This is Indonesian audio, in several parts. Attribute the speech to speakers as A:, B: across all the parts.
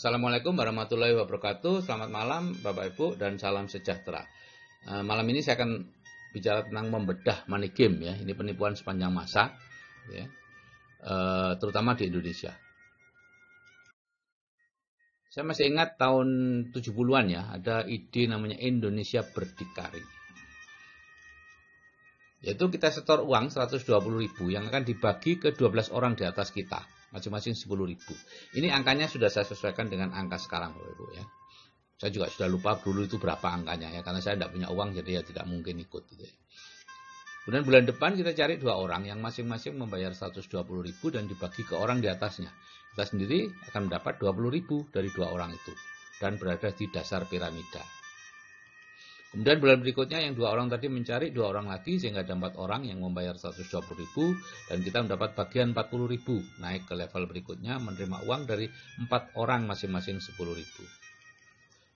A: Assalamualaikum warahmatullahi wabarakatuh. Selamat malam Bapak Ibu dan salam sejahtera. Eh, malam ini saya akan bicara tentang membedah money game ya. Ini penipuan sepanjang masa ya. Eh, terutama di Indonesia. Saya masih ingat tahun 70-an ya, ada ide namanya Indonesia Berdikari. Yaitu kita setor uang 120 ribu yang akan dibagi ke 12 orang di atas kita masing-masing 10 ribu. Ini angkanya sudah saya sesuaikan dengan angka sekarang Bapak Ibu ya. Saya juga sudah lupa dulu itu berapa angkanya ya, karena saya tidak punya uang jadi ya tidak mungkin ikut gitu ya. Kemudian bulan depan kita cari dua orang yang masing-masing membayar 120 ribu dan dibagi ke orang di atasnya. Kita sendiri akan mendapat 20 ribu dari dua orang itu dan berada di dasar piramida. Kemudian bulan berikutnya yang dua orang tadi mencari dua orang lagi sehingga ada empat orang yang membayar 120 ribu dan kita mendapat bagian 40 ribu. Naik ke level berikutnya menerima uang dari empat orang masing-masing 10 ribu.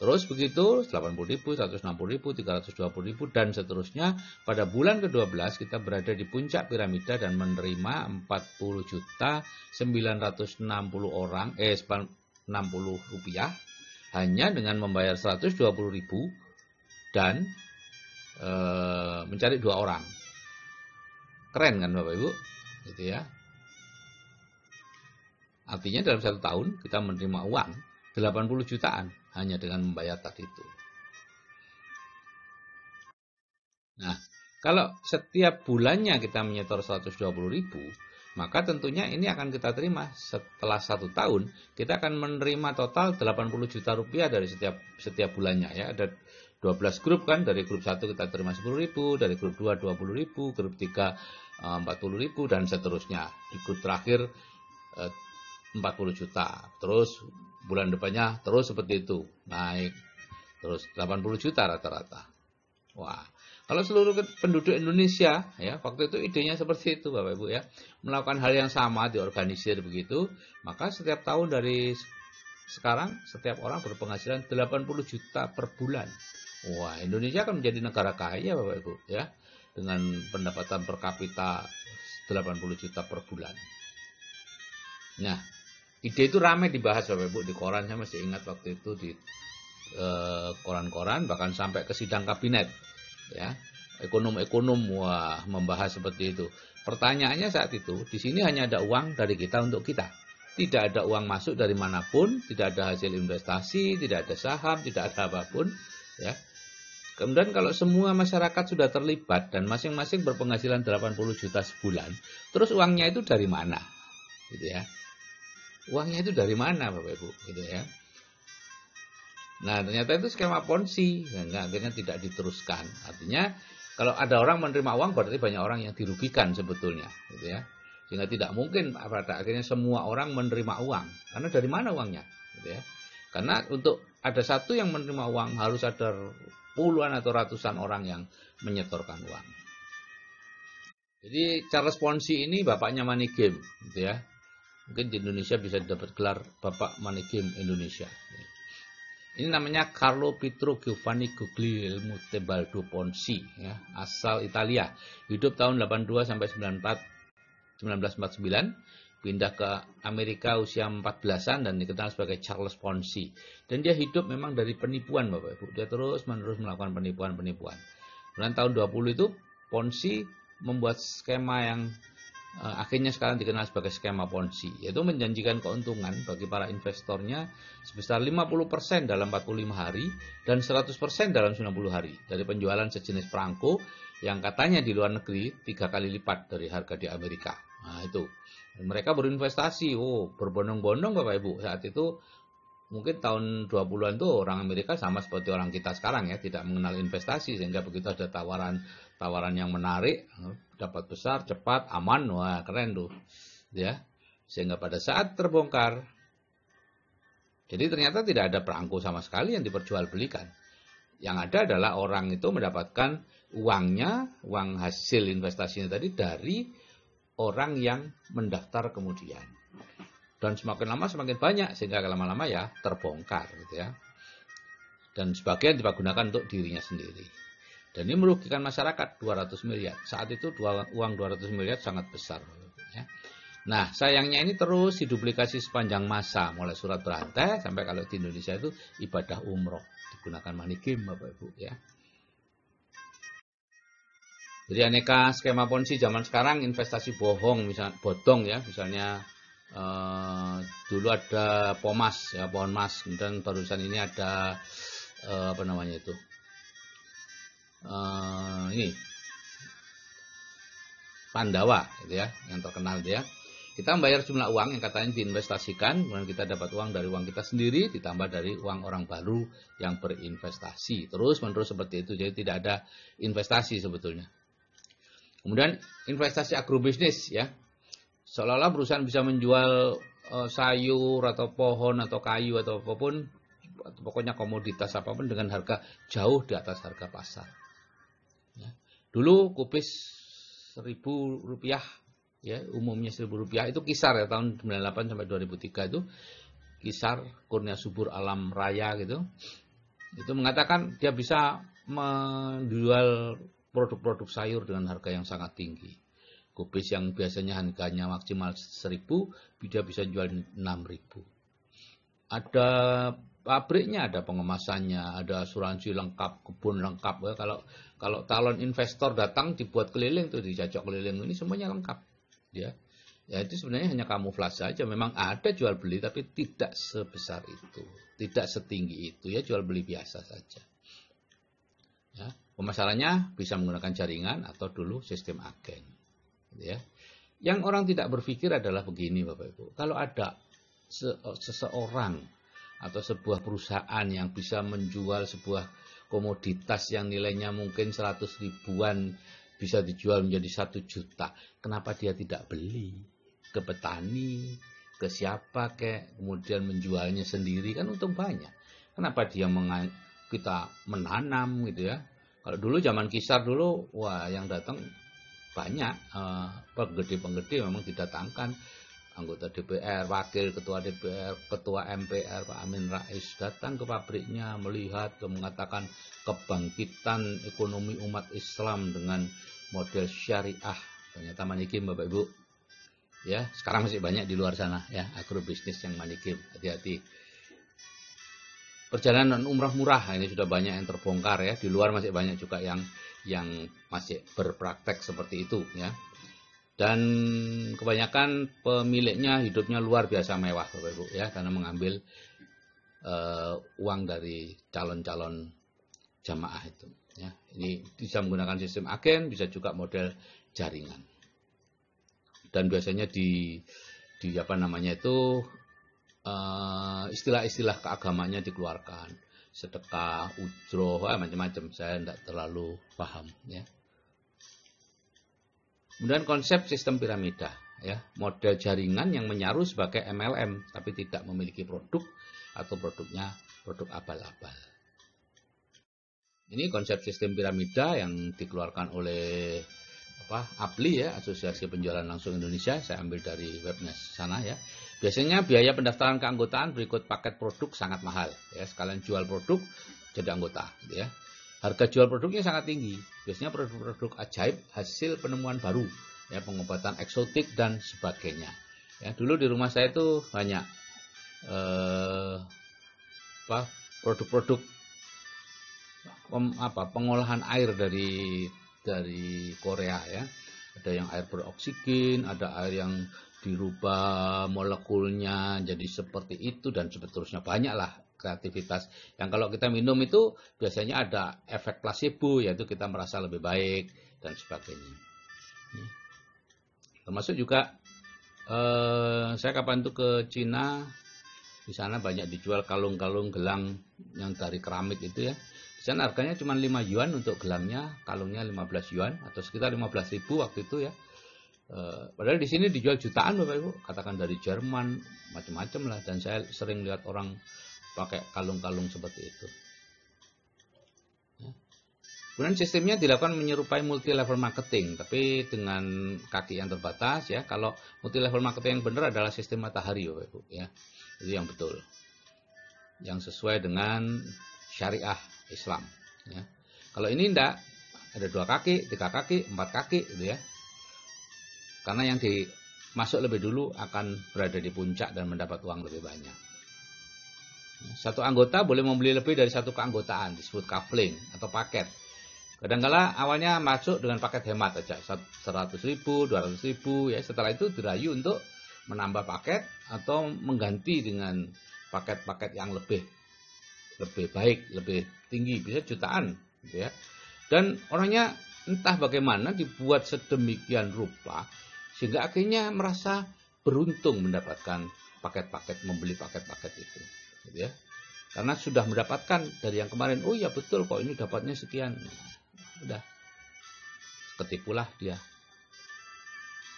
A: Terus begitu 80 ribu, 160 ribu, 320 ribu dan seterusnya. Pada bulan ke-12 kita berada di puncak piramida dan menerima 40 juta 960 orang eh 60 rupiah hanya dengan membayar 120 ribu dan e, mencari dua orang. Keren kan Bapak Ibu? Gitu ya. Artinya dalam satu tahun kita menerima uang 80 jutaan hanya dengan membayar tadi itu. Nah, kalau setiap bulannya kita menyetor 120 ribu, maka tentunya ini akan kita terima setelah satu tahun kita akan menerima total 80 juta rupiah dari setiap setiap bulannya ya ada 12 grup kan dari grup 1 kita terima 10 ribu dari grup 2 20 ribu grup 3 40 eh, dan seterusnya. Di grup terakhir 40 eh, juta. Terus bulan depannya terus seperti itu naik. Terus 80 juta rata-rata. Wah kalau seluruh penduduk Indonesia ya waktu itu idenya seperti itu Bapak Ibu ya. Melakukan hal yang sama diorganisir begitu maka setiap tahun dari sekarang setiap orang berpenghasilan 80 juta per bulan Wah, Indonesia akan menjadi negara kaya Bapak Ibu ya dengan pendapatan per kapita 80 juta per bulan. Nah, ide itu ramai dibahas Bapak Ibu di koran saya masih ingat waktu itu di eh, koran-koran eh, bahkan sampai ke sidang kabinet ya. Ekonom-ekonom wah membahas seperti itu. Pertanyaannya saat itu, di sini hanya ada uang dari kita untuk kita. Tidak ada uang masuk dari mana pun, tidak ada hasil investasi, tidak ada saham, tidak ada apa pun, ya Kemudian kalau semua masyarakat sudah terlibat dan masing-masing berpenghasilan 80 juta sebulan, terus uangnya itu dari mana? Gitu ya. Uangnya itu dari mana Bapak Ibu? Gitu ya. Nah ternyata itu skema ponzi, nah, akhirnya tidak diteruskan. Artinya kalau ada orang menerima uang berarti banyak orang yang dirugikan sebetulnya, gitu ya. Sehingga tidak mungkin pada akhirnya semua orang menerima uang. Karena dari mana uangnya? Gitu ya. Karena untuk ada satu yang menerima uang harus ada puluhan atau ratusan orang yang menyetorkan uang. Jadi Charles Ponzi ini bapaknya money game, gitu ya. Mungkin di Indonesia bisa dapat gelar bapak money game Indonesia. Ini namanya Carlo Pietro Giovanni Guglielmo Tebaldo Ponzi, ya, asal Italia. Hidup tahun 82 sampai 94 1949 pindah ke Amerika usia 14-an dan dikenal sebagai Charles Ponzi. Dan dia hidup memang dari penipuan Bapak Ibu. Dia terus menerus melakukan penipuan-penipuan. Bulan tahun 20 itu Ponzi membuat skema yang uh, akhirnya sekarang dikenal sebagai skema Ponzi, yaitu menjanjikan keuntungan bagi para investornya sebesar 50% dalam 45 hari dan 100% dalam 90 hari dari penjualan sejenis perangko yang katanya di luar negeri tiga kali lipat dari harga di Amerika. Nah itu mereka berinvestasi, oh berbondong-bondong Bapak Ibu. Saat itu mungkin tahun 20-an tuh orang Amerika sama seperti orang kita sekarang ya, tidak mengenal investasi sehingga begitu ada tawaran tawaran yang menarik, dapat besar, cepat, aman, wah keren tuh. Ya. Sehingga pada saat terbongkar jadi ternyata tidak ada perangko sama sekali yang diperjualbelikan. Yang ada adalah orang itu mendapatkan uangnya, uang hasil investasinya tadi dari orang yang mendaftar kemudian. Dan semakin lama semakin banyak sehingga lama-lama ya terbongkar gitu ya. Dan sebagian dipergunakan untuk dirinya sendiri. Dan ini merugikan masyarakat 200 miliar. Saat itu uang 200 miliar sangat besar. Ya. Nah, sayangnya ini terus diduplikasi sepanjang masa, mulai surat berantai sampai kalau di Indonesia itu ibadah umroh digunakan manikim Bapak Ibu ya. Jadi aneka skema ponzi zaman sekarang investasi bohong misalnya bodong ya, misalnya eh, dulu ada pomas ya pohon mas, kemudian barusan ini ada eh, apa namanya itu eh, ini Pandawa gitu ya, yang terkenal dia. Kita membayar jumlah uang yang katanya diinvestasikan, kemudian kita dapat uang dari uang kita sendiri, ditambah dari uang orang baru yang berinvestasi. Terus menerus seperti itu, jadi tidak ada investasi sebetulnya. Kemudian investasi agrobisnis ya, seolah-olah perusahaan bisa menjual uh, sayur atau pohon atau kayu atau apa pun, atau pokoknya komoditas apa pun dengan harga jauh di atas harga pasar. Ya. Dulu kupis seribu rupiah ya umumnya seribu rupiah itu kisar ya tahun 98 sampai 2003 itu kisar kurnia subur alam raya gitu itu mengatakan dia bisa menjual produk-produk sayur dengan harga yang sangat tinggi kubis yang biasanya harganya maksimal 1000 dia bisa jual 6000 ada pabriknya ada pengemasannya ada asuransi lengkap kebun lengkap ya kalau kalau calon investor datang dibuat keliling tuh dicocok keliling ini semuanya lengkap. Ya. Ya itu sebenarnya hanya kamuflase saja. Memang ada jual beli tapi tidak sebesar itu. Tidak setinggi itu ya jual beli biasa saja. Ya. Pemasarannya bisa menggunakan jaringan atau dulu sistem agen. Ya. Yang orang tidak berpikir adalah begini Bapak Ibu. Kalau ada seseorang atau sebuah perusahaan yang bisa menjual sebuah komoditas yang nilainya mungkin 100 ribuan bisa dijual menjadi satu juta. Kenapa dia tidak beli ke petani, ke siapa kek, kemudian menjualnya sendiri kan untung banyak. Kenapa dia kita menanam gitu ya? Kalau dulu zaman kisar dulu, wah yang datang banyak uh, penggede-penggede memang didatangkan anggota DPR, wakil ketua DPR, ketua MPR Pak Amin Rais datang ke pabriknya melihat dan mengatakan kebangkitan ekonomi umat Islam dengan model syariah. Ternyata manikim Bapak Ibu. Ya, sekarang masih banyak di luar sana ya agrobisnis yang manikim. Hati-hati. Perjalanan umrah murah ini sudah banyak yang terbongkar ya. Di luar masih banyak juga yang yang masih berpraktek seperti itu ya. Dan kebanyakan pemiliknya hidupnya luar biasa mewah Bapak Ibu ya karena mengambil uh, uang dari calon-calon jamaah itu ya. Ini bisa menggunakan sistem agen, bisa juga model jaringan. Dan biasanya di di apa namanya itu uh, istilah-istilah keagamanya dikeluarkan sedekah, ujroh, macam-macam. Saya tidak terlalu paham ya. Kemudian konsep sistem piramida, ya, model jaringan yang menyaru sebagai MLM tapi tidak memiliki produk atau produknya produk abal-abal. Ini konsep sistem piramida yang dikeluarkan oleh apa APLI ya, Asosiasi Penjualan Langsung Indonesia. Saya ambil dari webnya sana ya. Biasanya biaya pendaftaran keanggotaan berikut paket produk sangat mahal ya. Sekalian jual produk jadi anggota ya. Harga jual produknya sangat tinggi. Biasanya produk-produk ajaib hasil penemuan baru, ya pengobatan eksotik dan sebagainya. Ya, dulu di rumah saya itu banyak eh, apa produk-produk apa pengolahan air dari dari Korea ya. Ada yang air beroksigen, ada air yang dirubah molekulnya jadi seperti itu dan seterusnya. Banyak lah kreativitas. Yang kalau kita minum itu biasanya ada efek placebo yaitu kita merasa lebih baik dan sebagainya. Termasuk juga eh, saya kapan itu ke Cina? Di sana banyak dijual kalung-kalung gelang yang dari keramik itu ya di sana harganya cuma 5 yuan untuk gelangnya kalungnya 15 yuan atau sekitar 15 ribu waktu itu ya Uh, padahal di sini dijual jutaan bapak ibu, katakan dari Jerman, macam-macam lah. Dan saya sering lihat orang pakai kalung-kalung seperti itu. Ya. Kemudian sistemnya dilakukan menyerupai multi level marketing, tapi dengan kaki yang terbatas ya. Kalau multi level marketing yang benar adalah sistem matahari Bapak Ibu ya. Itu yang betul. Yang sesuai dengan syariah Islam ya. Kalau ini tidak ada dua kaki, tiga kaki, empat kaki gitu ya. Karena yang di masuk lebih dulu akan berada di puncak dan mendapat uang lebih banyak. Satu anggota boleh membeli lebih dari satu keanggotaan, disebut coupling atau paket. Kadangkala awalnya masuk dengan paket hemat aja, 100 ribu, 200 ribu, ya setelah itu dirayu untuk menambah paket atau mengganti dengan paket-paket yang lebih lebih baik, lebih tinggi, bisa jutaan, gitu ya. Dan orangnya entah bagaimana dibuat sedemikian rupa sehingga akhirnya merasa beruntung mendapatkan paket-paket membeli paket-paket itu gitu ya. Karena sudah mendapatkan dari yang kemarin oh ya betul kok ini dapatnya sekian. Udah. Ketipulah dia.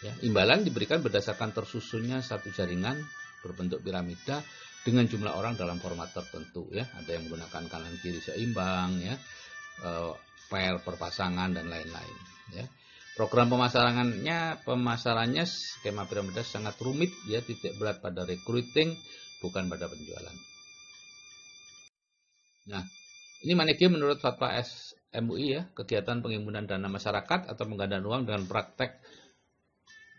A: Ya imbalan diberikan berdasarkan tersusunnya satu jaringan berbentuk piramida dengan jumlah orang dalam format tertentu ya. Ada yang menggunakan kanan kiri seimbang ya. Eh, pair perpasangan dan lain-lain ya. Program pemasarannya pemasarannya skema piramida sangat rumit ya. Titik berat pada recruiting bukan pada penjualan. Nah, ini manegi menurut fatwa SMUI ya, kegiatan penghimpunan dana masyarakat atau penggandaan uang dengan praktek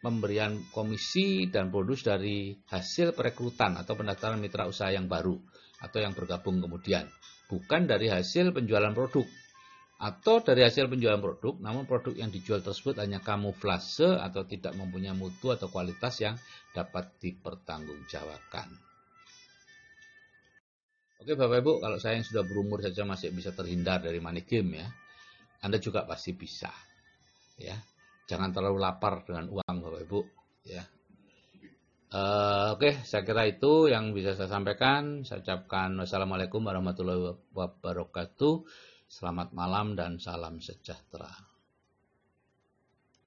A: pemberian komisi dan bonus dari hasil perekrutan atau pendaftaran mitra usaha yang baru atau yang bergabung kemudian, bukan dari hasil penjualan produk atau dari hasil penjualan produk, namun produk yang dijual tersebut hanya kamuflase atau tidak mempunyai mutu atau kualitas yang dapat dipertanggungjawabkan. Oke Bapak Ibu, kalau saya yang sudah berumur saja masih bisa terhindar dari money game ya. Anda juga pasti bisa. Ya. Jangan terlalu lapar dengan uang Bapak Ibu, ya. Uh, Oke, saya kira itu yang bisa saya sampaikan. Saya ucapkan wassalamualaikum warahmatullahi wabarakatuh. Selamat malam dan salam sejahtera.